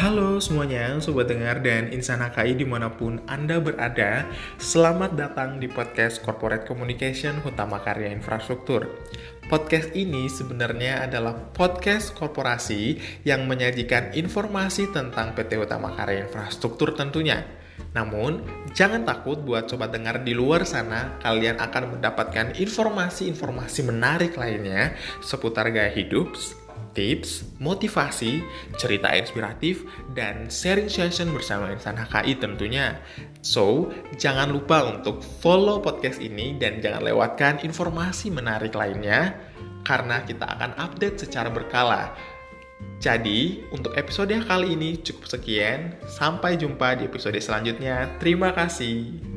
Halo semuanya, sobat dengar dan insan HKI di mana pun Anda berada Selamat datang di podcast Corporate Communication Utama Karya Infrastruktur. Podcast ini sebenarnya adalah podcast korporasi yang menyajikan informasi tentang PT Utama Karya Infrastruktur tentunya. Namun, jangan takut buat sobat dengar di luar sana, kalian akan mendapatkan informasi-informasi menarik lainnya seputar gaya hidup, tips, motivasi, cerita inspiratif, dan sharing session bersama insan HKI tentunya. So, jangan lupa untuk follow podcast ini dan jangan lewatkan informasi menarik lainnya karena kita akan update secara berkala. Jadi, untuk episode kali ini cukup sekian. Sampai jumpa di episode selanjutnya. Terima kasih.